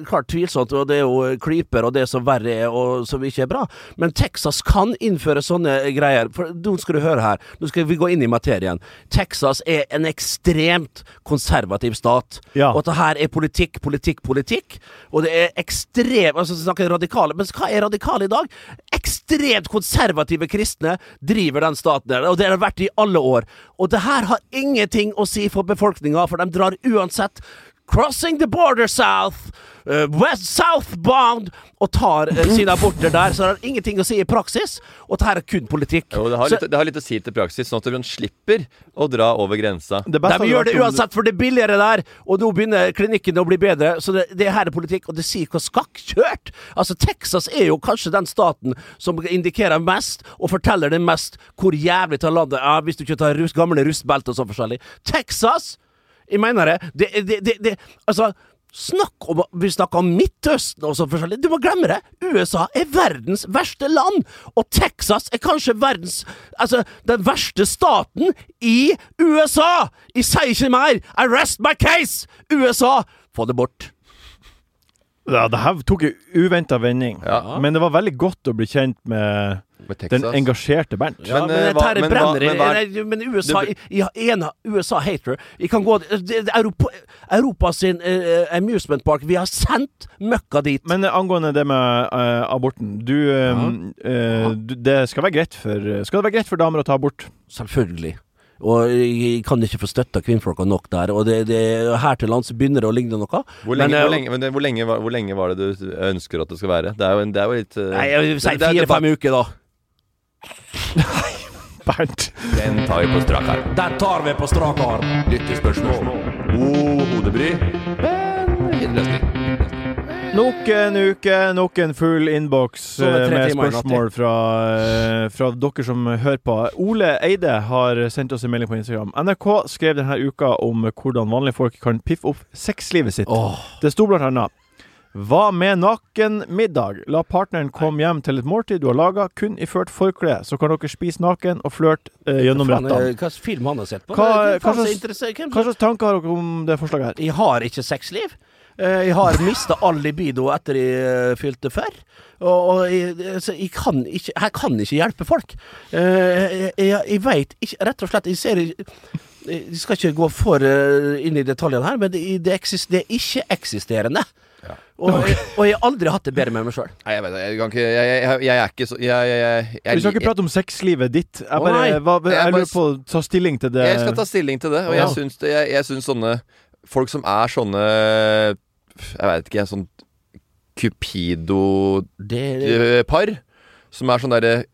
klart tvilsomt, og det er jo klyper og det som verre er, og som ikke er bra. Men Texas kan innføre sånne greier. For nå skal du høre her, nå skal vi gå inn i materien. Texas er en ekstremt konservativ stat.
Ja.
Og at det her er politikk, politikk, politikk. Og det er ekstremt Altså snakker radikale Men hva er radikale i dag? Ekstremt konservative kristne driver den staten der, og det har det vært i alle år. Og det her har ingenting å si for befolkninga, for de drar uansett Crossing the border south, uh, west southbound, og tar uh, sine aborter der. Så det har ingenting å si i praksis, og dette er kun politikk.
Jo, det har,
Så-
litt, det har litt å si til praksis, sånn at man slipper å dra over grensa.
Det beste
Nei, vi gjør det uansett, for det er billigere der. Og nå begynner klinikkene å bli bedre. Så det, det her er politikk, og det sier hvor skakkjørt. Altså, Texas er jo kanskje den staten som indikerer mest, og forteller det mest hvor jævlig til landet er, hvis du ikke tar rust, gamle rustbelter og sånn forskjellig. Texas! Jeg mener det. Det, det, det, det Altså Snakk om Vi snakker om Midtøsten og sånn forskjellig. Du må glemme det! USA er verdens verste land! Og Texas er kanskje verdens Altså, den verste staten i USA! Jeg sier ikke mer! I rest my case! USA! Få det bort.
Ja, det her tok en uventa vending.
Ja.
Men det var veldig godt å bli kjent med
Med
Den
Texas.
engasjerte Bernt.
Ja,
Men,
men,
eh, hva- men
brenner
hva- men hva
nei, Men USA
du,
jeg, jeg, en USA-hater. Jeg kan gå det, det, Europa, Europa sin uh, amusement park Vi har sendt møkka dit.
Men eh, angående det med uh, aborten du, eh, uh, du, Det skal være greit for Skal det være greit for damer å ta abort?
Selvfølgelig. Og jeg kan ikke få støtta kvinnfolka nok der. Og det, det, her til lands begynner det å ligne noe.
Hvor lenge,
Men, eh,
hvor, lenge, men det, hvor, lenge, var- hvor lenge var det du ønsker at det skal være? Det er jo, en, det er jo litt eh,
Nei, jeg vil si fire-fem uker, da.
Bernt.
Den tar vi på strak arm.
Den tar vi på strak arm.
Lyttespørsmål. God hodebry. Fin løsning.
Nok en uke, nok en full innboks eh, med spørsmål fra, eh, fra dere som hører på. Ole Eide har sendt oss en melding på Instagram. NRK skrev denne uka om hvordan vanlige folk kan piffe opp sexlivet sitt.
Oh.
Det sto blant annet Hva med nakenmiddag? La partneren komme hjem til et måltid du har laga, kun iført forkle. Så kan dere spise naken og flørte eh, gjennom rettene.
Hva slags film han har sett på?
Hva- hva slags- tanker har dere om det forslaget her?
Jeg har ikke sexliv. Eh, Jeg har mista all libido etter jeg eh, fylte før. Og, og jeg, så jeg, kan ikke, jeg kan ikke hjelpe folk. Eh, Jeg, jeg, jeg veit ikke Rett og slett, jeg ser ikke jeg skal ikke gå for inn i detaljene her, men det, det, det er ikke-eksisterende. Og, jeg- og jeg har aldri hatt det bedre med meg sjøl.
Nei, jeg vet det. Jeg ikke Jeg, jeg, jeg er ikke så Jeg, jeg, jeg, jeg,
Vi skal ikke prate om sexlivet ditt. Jeg, bare,
oh,
hva, jeg,
Jeg bare-
lurer på å ta stilling til det.
Jeg skal ta stilling til det, og
Ja.
jeg syns, det, jeg, jeg syns sånne Folk som er sånne Jeg veit ikke, sånn Cupido-par. Som er sånn derre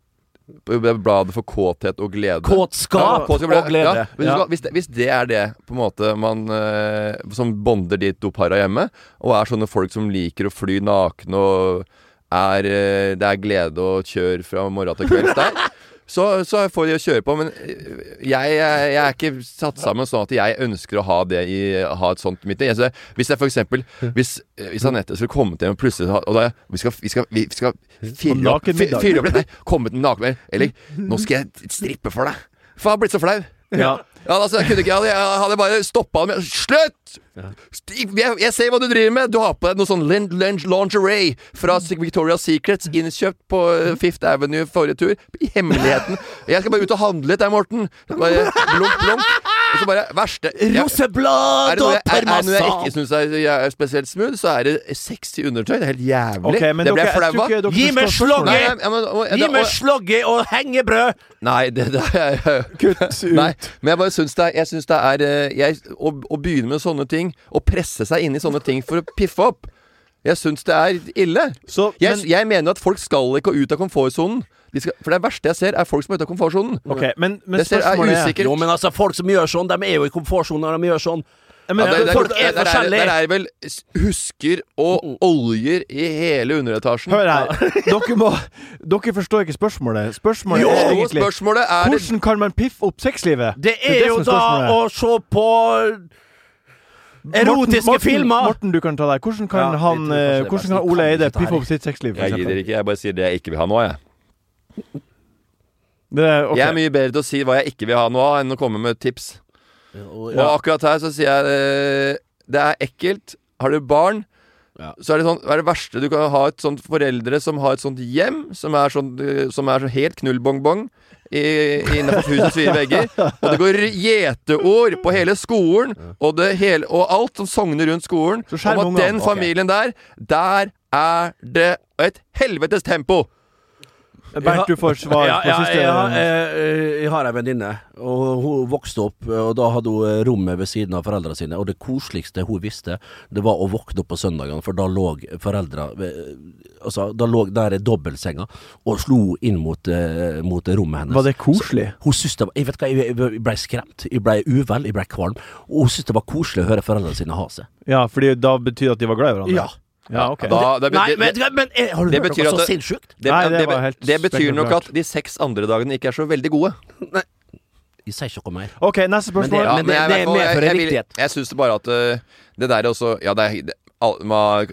Bladet for kåthet og glede.
Kåtskap
Ja, kåtskap
og glede.
Ja, hvis, det, hvis det er det på en måte man eh, Som bonder de to para hjemme, og er sånne folk som liker å fly nakne og er eh, Det er glede og kjør fra morgen til kvelds der. Så, så får de å kjøre på, men eh, jeg, jeg, jeg er ikke satt sammen sånn at jeg ønsker å ha det i Ha et sånt midt i. Jeg, hvis jeg for eksempel Hvis, eh, hvis Anette skulle kommet hjem og plutselig Og da vi skal, vi skal, vi skal fyre opp, fyre opp litt Nei, kommet naken Eller Nå skal jeg strippe for deg. For jeg har blitt så flau.
Ja.
Ja, altså, jeg ikke Jeg hadde, bare stoppa ham Slutt! Jeg, jeg ser hva du driver med! Du har på deg noe sånn lin- lin- lingerie fra Victoria's Secrets, innkjøpt på eh, Fifth Avenue forrige tur. I hemmeligheten. Jeg skal bare ut og handle litt der, Morten. Bare blunk, blunk. Og så bare Verste er
Roseblad og
parmesan! noe jeg ikke syns det jeg er spesielt smooth, så er det sexy undertøy. Det er helt jævlig.
Okay, men
det ble jeg flau av.
Gi meg
ja,
Gi meg slogge og hengebrød!
Nei, det, det er
Kutt ut.
Nei, men jeg bare syns det jeg syns det er eh, jeg, å, å begynne med sånne ting, å presse seg inn i sånne ting for å piffe opp Jeg syns det er ille.
Så,
Jeg, jeg mener at folk skal ikke ut av komfortsonen. Skal, for det verste jeg ser, er folk som er ute av komfortsonen.
ok, men, men
Det ser- er
er
usikkert.
Jo, men altså, folk som gjør sånn, de er jo i komfortsonen når de gjør sånn.
Men,
Ja, det- det-
folk er
der der
forskjellige.
Der er vel husker og oljer i hele underetasjen.
Hør her. Dere, må, dere forstår ikke spørsmålet. Spørsmålet
Jo,
er egentlig
spørsmålet er
Hvordan kan man piffe opp sexlivet?
Det
er
er
det
jo
er
da å se på erotiske
Morten,
filmer.
Morten, du kan ta deg. Hvordan kan,
Ja,
han, eh,
er
hvordan kan Ole Eide piffe opp sitt sexliv?
Jeg gidder ikke. Jeg bare sier det jeg ikke vil ha nå, jeg.
Det er, ok.
Jeg er mye bedre til å si hva jeg ikke vil ha nå, enn å komme med tips. Og akkurat her så sier jeg eh, Det er ekkelt. Har du barn,
Ja.
så er det sånn Hva er det verste du kan ha et sånt foreldre som har et sånt hjem, som er sånn, eh, som er sånn helt knullbongbong innenfor husets fire vegger. Og det går gjeteord på hele skolen, og, det hele, og alt som sogner rundt skolen, om at den familien der, der er det et helvetes tempo!
Bernt, du får svar
ja,
på
ja,
siste
jeg, har- jeg, jeg har ei venninne, og hun vokste opp, og da hadde hun eh, rommet ved siden av foreldrene sine. Og det koseligste hun visste, det var å våkne opp på søndagene, for da lå foreldra Altså, da lå der i dobbeltsenga og slo inn mot, eh, mot rommet hennes.
Var det koselig?
Så, hun syntes det var Jeg vet hva, jeg, jeg ble skremt. Jeg ble uvel, jeg ble kvalm. Og hun syntes det var koselig å høre foreldrene sine ha seg.
Ja, fordi da betyr det at de var glad i hverandre?
Ja.
Ja, ok.
Da, det,
Nei,
det-
men, men eh, har du
det
hørt noe så sinnssykt?
det,
Nei, det
det,
var helt
det betyr nok at de seks andre dagene ikke er så veldig gode.
Jeg sier ikke noe mer.
Ok, neste
Men det-
spørsmål.
Ja,
men det- det,
det hvert riktighet
medfører
jeg, jeg, vil- Jeg syns bare at uh, det der også Ja, det er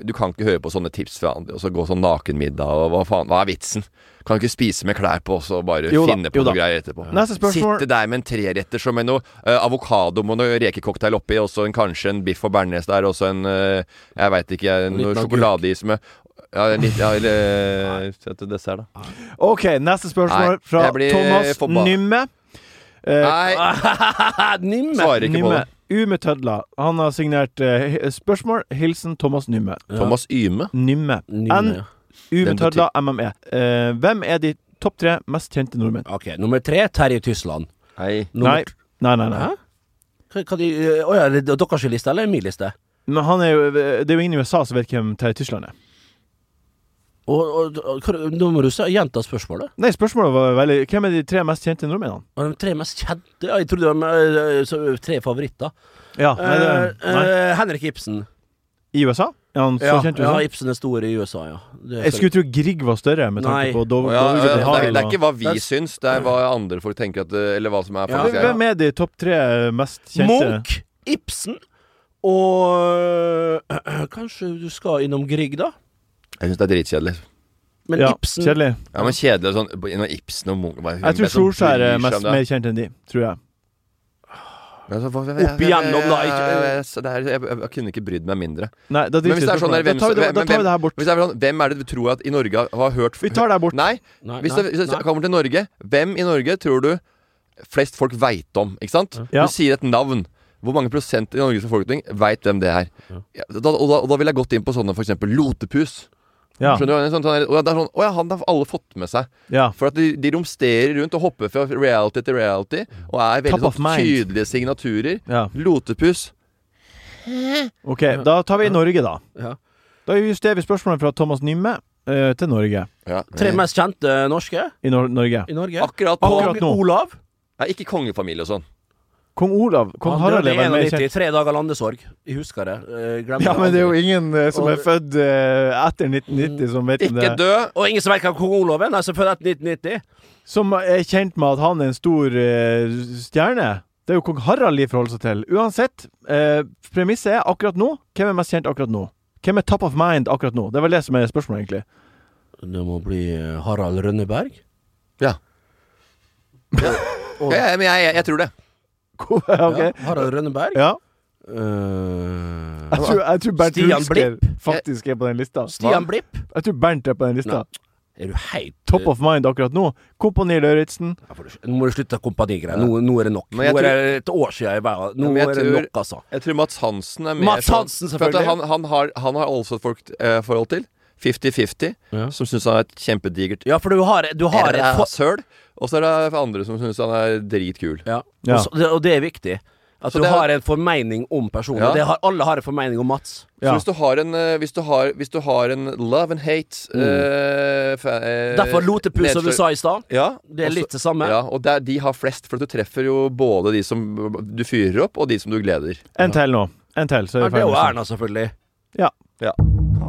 Du kan ikke høre på sånne tips fra andre, og så gå sånn nakenmiddag, og hva faen Hva er vitsen? Kan du ikke spise med klær på, og så bare
Jo da,
finne på
da.
noe greier etterpå?
Neste spørsmål.
Sitte der med en treretter som med noe uh, avokado med noe rekecocktail oppi, og så en, kanskje en biff og bearnés der, og så en uh, Jeg veit ikke,
En
noe sjokoladeis med Ja, litt, ja eller eh, til dessert, da.
OK, neste spørsmål
Nei,
fra Thomas
forbanna.
Nymme. Uh,
Nei,
Nymme.
svarer ikke på det.
U med tødla. Han har signert eh, spørsmål. Hilsen Thomas Nymme.
Thomas Yme.
Nymme. N.
Ume
U med
Den
tødla, MME. Eh, hvem er de topp tre mest kjente nordmenn?
Ok, nummer tre, Terje Tysland.
Hei.
Nummer
Nei. Nei, nei, nei.
Hæ? Hva, hva de, å ja, er det deres liste eller min liste?
Men han er jo, det er jo ingen i USA som vet hvem Terje Tysland er.
Og, og, og Nå må du gjenta spørsmålet.
Nei, spørsmålet var veldig Hvem er de tre mest kjente nordmennene?
De tre mest kjente ja, Jeg trodde det var eh, så, tre favoritter.
Ja, nei, det,
Eh,
nei.
eh, Henrik Ibsen.
I USA? Ja, han så
Ja,
kjent
ja, Ibsen er stor i USA, ja. Det
Jeg skulle tro Grieg var større, med tanke
Nei.
på Dov
ja, det, er, det er ikke hva vi
Det er-
syns, det er hva andre folk tenker at eh, Eller hva som er
Ja.
faktisk ja.
Hvem er de topp tre mest kjente?
Munch, Ibsen og øh, Kanskje du skal innom Grieg, da?
Jeg syns det er dritkjedelig.
Men
Ja,
Ibsen
kjedelig.
Ja, men kjedelig sånn Innom Ibsen og Munch
Jeg tror
Sjors
er mest
det?
mer kjent enn de, tror jeg.
Ja, så hva-
Opp igjennom, da,
jeg, jeg, jeg kunne ikke brydd meg mindre.
Nei, da
Men hvis det er sånn der,
hvem, Da tar vi det, da tar vi det her bort.
Hvis det er sånn, Hvem er det du tror at i Norge har hørt
Vi tar det her bort.
Nei,
Nei,
hvis det, hvis det kommer til Norge, hvem i Norge tror du flest folk veit om? Ikke sant?
Ja.
Du sier et navn. Hvor mange prosent i Norges befolkning veit hvem det er? Ja, da, og, da, og da vil jeg gått inn på sånne eksempel Lotepus.
Ja.
Skjønner du? Sånn, sånn, og det er sånn, å ja, han har alle fått med seg.
ja.
For at de, de romsterer rundt og hopper fra reality til reality. Og er veldig sånn tydelige signaturer.
ja.
Lotepus.
OK, da tar vi Norge, da.
Ja.
Da justerer vi spørsmålet fra Thomas Nymme uh, til Norge.
Ja.
Tre mest kjente norske
I Nor Norge.
i Norge?
Akkurat
Akkurat
nå.
nå.
Olav.
Nei, ikke kongefamilie og sånn.
Kong Olav. Kong
Han
Harald er vel mer kjent.
Tre dager landesorg. Jeg husker det. Eh, glemmer
Ja, men det er jo ingen uh, som er født uh, etter 1990 som vet om
Ikke
det.
dø!
Og ingen som vet hva kong Olav er? Nei, som er født etter 1990.
Som er kjent med at han er en stor uh, stjerne. Det er jo kong Harald de forholder seg til. Uansett, eh, premisset er akkurat nå Hvem er mest kjent akkurat nå? Hvem er top of mind akkurat nå? Det er vel det som er spørsmålet, egentlig.
Det må bli Harald Rønneberg.
Ja. ja, ja, men jeg, jeg, jeg tror det.
ok.
Ja, Harald Rønneberg.
Ja.
Uh,
Jeg tror, jeg tror Bernt
Stian
Hulsker faktisk er på den lista.
Stian Blipp.
Jeg tror Bernt er på den lista.
Nei. Er du heit
Top of mind akkurat nå. Kompani Lauritzen.
Ja, Nå må du slutte kompanigreier. Nå, nå er det nok. Nå er det et år siden jeg var Nå
jeg
er det
tror-
nok, altså.
Jeg tror Mats Hansen er mer
Mats
sånn-
Hansen,
for at
selvfølgelig.
Han, han, har, han har også et folk, eh, forhold til. 50-50.
Ja.
Som syns han er et kjempedigert
Ja, for du har, du har
rasshøl. Og så er det andre som syns han er dritkul.
Ja.
Ja.
Og, så, det, og det er viktig. At
Så
du
er-
har en formening om personen.
Ja.
Det har, alle har en formening om Mats.
Så hvis du har en eh, Hvis du har, hvis du har en love and hate eh, fa, øh,
Derfor Lotepus, som du sa i stad.
Ja,
Det er
også-
litt det samme.
Ja, og der, de har flest, for du treffer jo både de som du fyrer opp, og de som du gleder.
En til nå. En til, så
Ja, det er jo. Erna, selvfølgelig.
Ja.
Ja.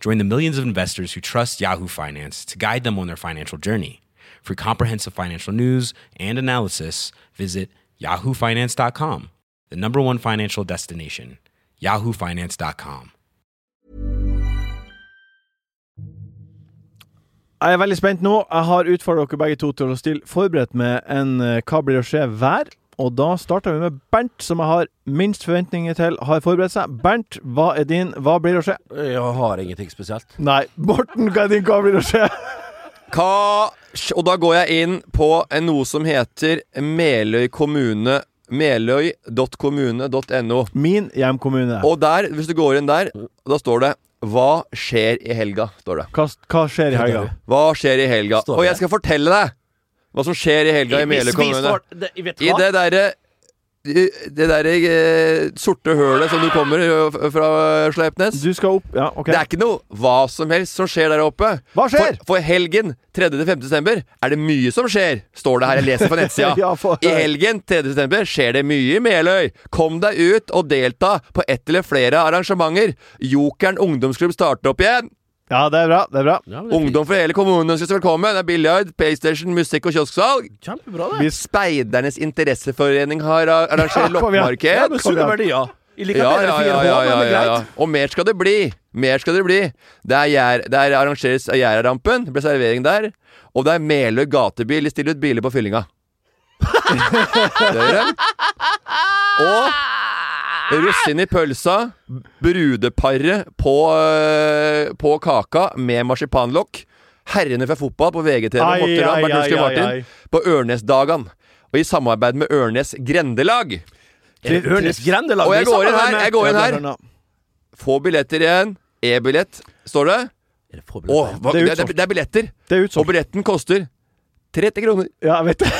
Join the millions of investors who trust Yahoo Finance to guide them on their financial journey. For comprehensive financial news and analysis, visit yahoofinance.com, the number one financial destination, yahoofinance.com.
Jeg er veldig spent nå. Jeg har utfordret dere begge to til å stille forberedt med en eh, Hva blir å skje hver. Og da starter vi med Bernt, som jeg har minst forventninger til har forberedt seg. Bernt, hva er din Hva blir å skje?
Jeg har ingenting spesielt.
Nei. Morten, hva er din Hva blir å skje?
Hva Og da går jeg inn på noe som heter Meløy kommune. Meløy.kommune.no.
Min hjemkommune.
Og der, hvis du går inn der, da står det Hva skjer i helga? står det.
Hva, hva skjer i helga?
Hva skjer i helga? Og jeg skal fortelle deg hva som skjer i helga i Meløy kommune.
det,
I det derre det derre eh, sorte hølet som du kommer fra Sleipnes.
Du skal opp Ja, OK.
Det er ikke noe hva som helst som skjer der oppe.
Hva skjer?
For, for helgen 3.-5. desember er det mye som skjer, står det her. Jeg leser på nettsida.
Ja, for...
I helgen 3. desember skjer det mye i Meløy. Kom deg ut og delta på ett eller flere arrangementer. Jokeren ungdomsklubb starter opp igjen.
Ja, det er bra. det er bra
Ja, det er
Ungdom fra hele kommunen ønskes velkommen. Det er Billiard, PlayStation, musikk og kiosksalg.
Kjempebra, det.
Speidernes interesseforening har arrangert
igjen.
Ja,
loppemarked. Ja,
bedre
ja, ja, ja, ja, ja, ja. Og mer skal det bli. Mer skal det bli. Det er, gjær, det er arrangeres av Gjærarampen. Det ble servering der. Og det er Meløy gatebil. De stiller ut biler på fyllinga. det gjør de. Og Russin i pølsa, brudeparet på, øh, på kaka med marsipanlokk. Herrene fra fotball på VGTV, Ramm, Bernt Martin, på Ørnesdagan. Og i samarbeid med Ørnes Grendelag.
Ørnes Grendelag?
Og jeg går inn her, jeg går inn her.
er.
Få billetter igjen. E-billett, står det.
Det
Åh, hva,
Det er
det, er, det er billetter.
Det er
Og billetten koster 30 kroner.
Ja, jeg vet det.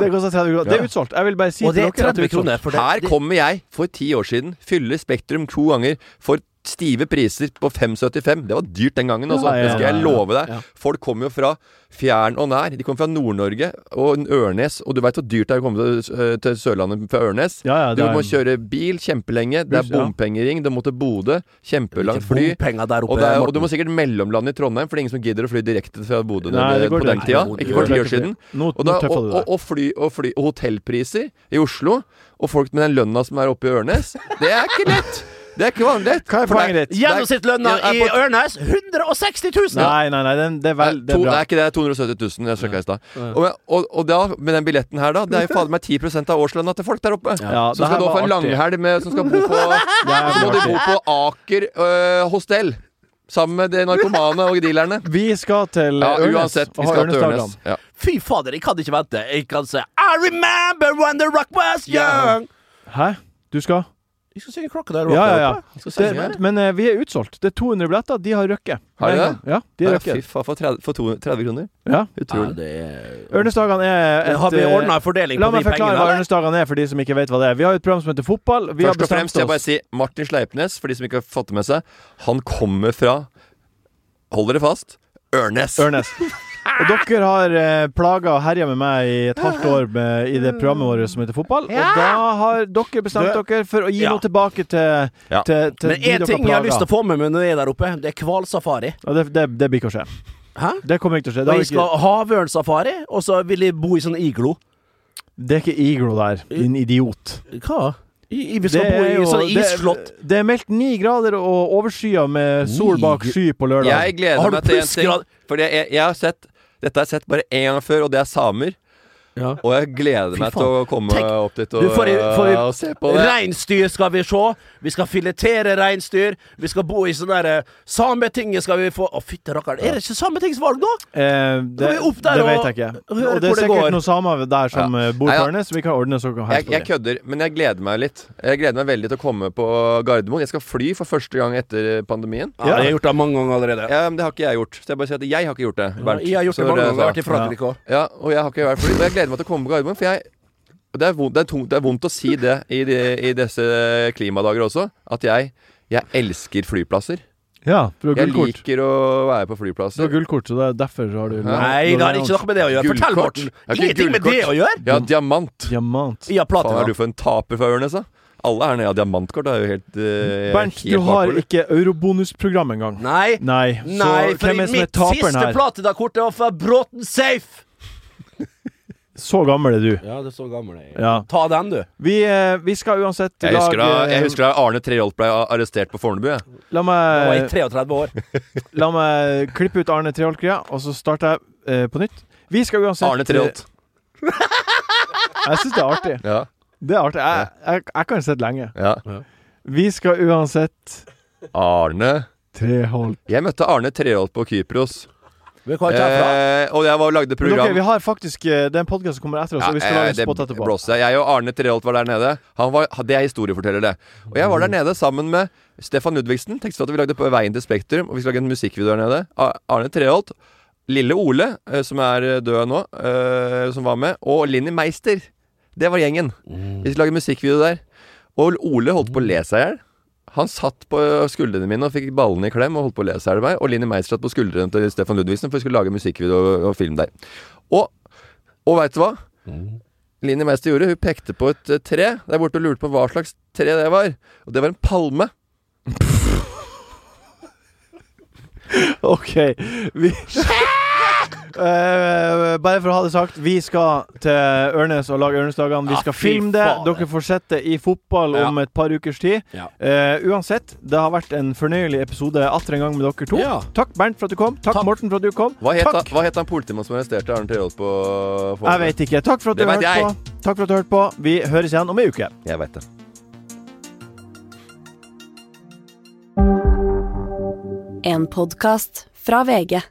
Det koster 30 kroner. Det er utsolgt. Jeg vil bare si
Og det er 30
det er utsolgt.
kroner. For det,
Her kommer jeg for ti år siden, fyller Spektrum to ganger for stive priser på 5,75. Det var dyrt den gangen, altså.
Ja, ja,
Det skal jeg love deg.
Ja.
Folk kommer jo fra fjern og nær. De kommer fra Nord-Norge og Ørnes. Og du veit hvor dyrt det er å komme til, øh, til Sørlandet fra Ørnes?
Ja, ja,
Du må kjøre bil kjempelenge. Det er bompengering. Du må til Bodø. Kjempelangt fly.
der oppe.
Og, det er, og du må sikkert mellomlande i Trondheim, for det er ingen som gidder å fly direkte fra Bodø
Nei, det
på den tida.
Nei,
Ikke for
går
ti år siden. Og, da, og, og, og, fly, og, fly, og hotellpriser i Oslo, og folk med den lønna som er oppe i Ørnes, det er ikke lett! Det er ikke vanlig.
Hva er poenget ditt?
Gjennomsnittslønna i Ørnes 160 000!
Nei, nei, nei, den, det er vel Det
to,
er
det er ikke det, det er 270 000. Jeg sjekka i stad. Og, og, og da, med den billetten her, da, det er jo fader meg 10% av årslønna til folk der oppe.
Ja,
som skal da få en langhelg med Som skal bo på må de bo på Aker øh, hostell. Sammen med de narkomane og dealerne.
Vi skal til
Ja,
Ørnes
uansett. Vi skal til. Ørnes. Ja.
Fy fader, jeg kan ikke vente. Jeg kan se I remember when the rock was young.
Hæ? Du skal?
Skal synge Crocodile Rock
Ja, ja, ja.
skal
Det, men uh, vi er utsolgt. Det er 200 billetter. De har røkket.
Har de det?
Ja, de har
Ja, Fy faen, for 30, for 30 kroner.
Ja.
Utrolig.
Ja, er
Ørnesdagene er et
Har vi
eh,
ordna en fordeling
La meg forklare hva? Ørnesdagene er, for de som ikke vet hva det er. Vi har et program som heter Fotball. Vi
Først og fremst vil jeg bare si Martin Sleipnes, for de som ikke har fått det med seg. Han kommer fra Hold dere fast Ørnes.
Ørnes. Og dere har eh, plaga og herja med meg i et halvt år med, i det programmet vårt som heter Fotball. Og da har dere bestemt dere for å gi
Ja.
noe tilbake til,
Ja.
til, til
Men én ting jeg har lyst til å få med meg når jeg er der oppe, det er hvalsafari.
Ja, det, det, det blir ikke å skje.
Hæ?
Det kommer ikke til å skje. Det,
Og
har
jeg
vi ikke,
skal ha havørnsafari, og så vil jeg bo i sånn iglo.
det er ikke iglo der, din idiot.
Hva? I, vi skal bo i sånn isslott.
det, det er meldt ni grader og overskya med sol bak sky på lørdag.
Jeg gleder
du
meg til en ting.
plussgrad?
Fordi jeg, jeg har sett Dette har jeg sett bare én gang før, og det er samer.
Ja.
Og jeg gleder meg til å komme
Tenk,
opp dit og,
får får
og se på det.
Reinsdyr skal vi se. Vi skal filetere reinsdyr. Vi skal bo i sånn derre Sametinget skal vi få Å, fytte rakkeren. Er det ikke Sametingsvalg nå?
Eh, det, det
og
vet jeg ikke. Og det er sikkert
det
noen samer der som ja. bor på
ja.
Ørnes, vi kan ordne så kan
Jeg, jeg kødder, men jeg gleder meg litt. Jeg gleder meg veldig til å komme på Gardermoen. Jeg skal fly for første gang etter pandemien.
Ja, Jeg har gjort det mange ganger allerede.
Ja, men Det har ikke jeg gjort. Så jeg bare sier at jeg har ikke gjort det.
Ja, jeg har gjort
Så
det mange ganger. Jeg har vært i Frankrike òg.
Ja, og jeg har ikke vært fly. Og jeg gleder meg til å komme på Gardermoen, for jeg det er, vondt, det, er tungt, det er vondt å si det i, de, i disse klimadager også, at jeg, jeg elsker flyplasser.
Ja, for du har
Jeg liker å være på
Du har
flyplasser.
gullkort, så det er derfor har du
Nei, det har ikke noe med det å gjøre. Fortell,
bort
Morten. Ingenting med det å gjøre.
Ja, diamant.
Diamant.
Ja,
Faen, er du for en taper fra Ørnes, da? Alle her nede har diamantkort. Det er jo helt uh,
Bernt, du har ikke eurobonusprogram engang.
Nei.
Nei.
Nei,
så
Nei,
hvem er som er
mitt siste
platedakort
platinakort var fra Bråten Safe.
Så gammel er du.
Ja, det er så gammel jeg er.
Ja.
Ta den, du.
Vi, eh, vi skal uansett
Jeg husker, da, jeg husker da Arne Treholt ble arrestert på Fornebu. jeg.
La
Nå var jeg 33 år.
la meg klippe ut Arne Treholt-greia, og så starter jeg eh, på nytt. Vi skal uansett
Arne Treholt.
Jeg syns det er artig.
Ja.
Det er artig. Jeg, jeg, jeg kan sitte lenge.
ja.
Vi skal uansett
Arne
Treholt
Jeg møtte Arne Treholt på Kypros. Eh, og jeg var og lagde program
okay, vi har faktisk eh, Det er en podkast som kommer etter oss,
Ja,
vi skal
eh,
lage en
det
spot etterpå.
blåser jeg. Og Arne Treholt var der nede. Han var, det er historieforteller, det. Og jeg var der nede sammen med Stefan Ludvigsen. Tekstforfatter vi lagde på Veien til Spektrum. Og vi skulle lage en musikkvideo der nede. Arne Treholt. Lille Ole, eh, som er eh, død nå, eh, som var med. Og Linni Meister. Det var gjengen. Vi skulle lage musikkvideo der. Og Ole holdt på å le seg i hjel. Han satt på skuldrene mine og fikk ballene i klem og holdt på å le seg i meg. Og Linni Meister satt på skuldrene til Stefan Ludvigsen, for vi skulle lage musikkvideo og, film der. Og, og veit du hva? Linni Meister gjorde? Hun pekte på et eh, tre der borte og lurte på hva slags tre det var. Og det var en palme.
OK. Vi Eh, bare for å ha det sagt, vi skal til Ørnes og lage Ørnesdagene. Vi
Ja,
skal filme det. Dere får sett det i fotball
Ja.
om et par ukers tid.
Ja.
Uh, uansett, det har vært en fornøyelig episode atter en gang med dere to.
Ja.
Takk, Bernt, for at du kom. Takk,
Takk.
Morten, for at du kom.
Hva het,
Takk.
han- hva het han politimannen som arresterte Arne Treholt på på-
Jeg vet ikke. Takk for at du
Det
hørte på. Takk for at du hørte på. Vi høres igjen om ei uke.
Jeg veit det.
En podkast fra VG.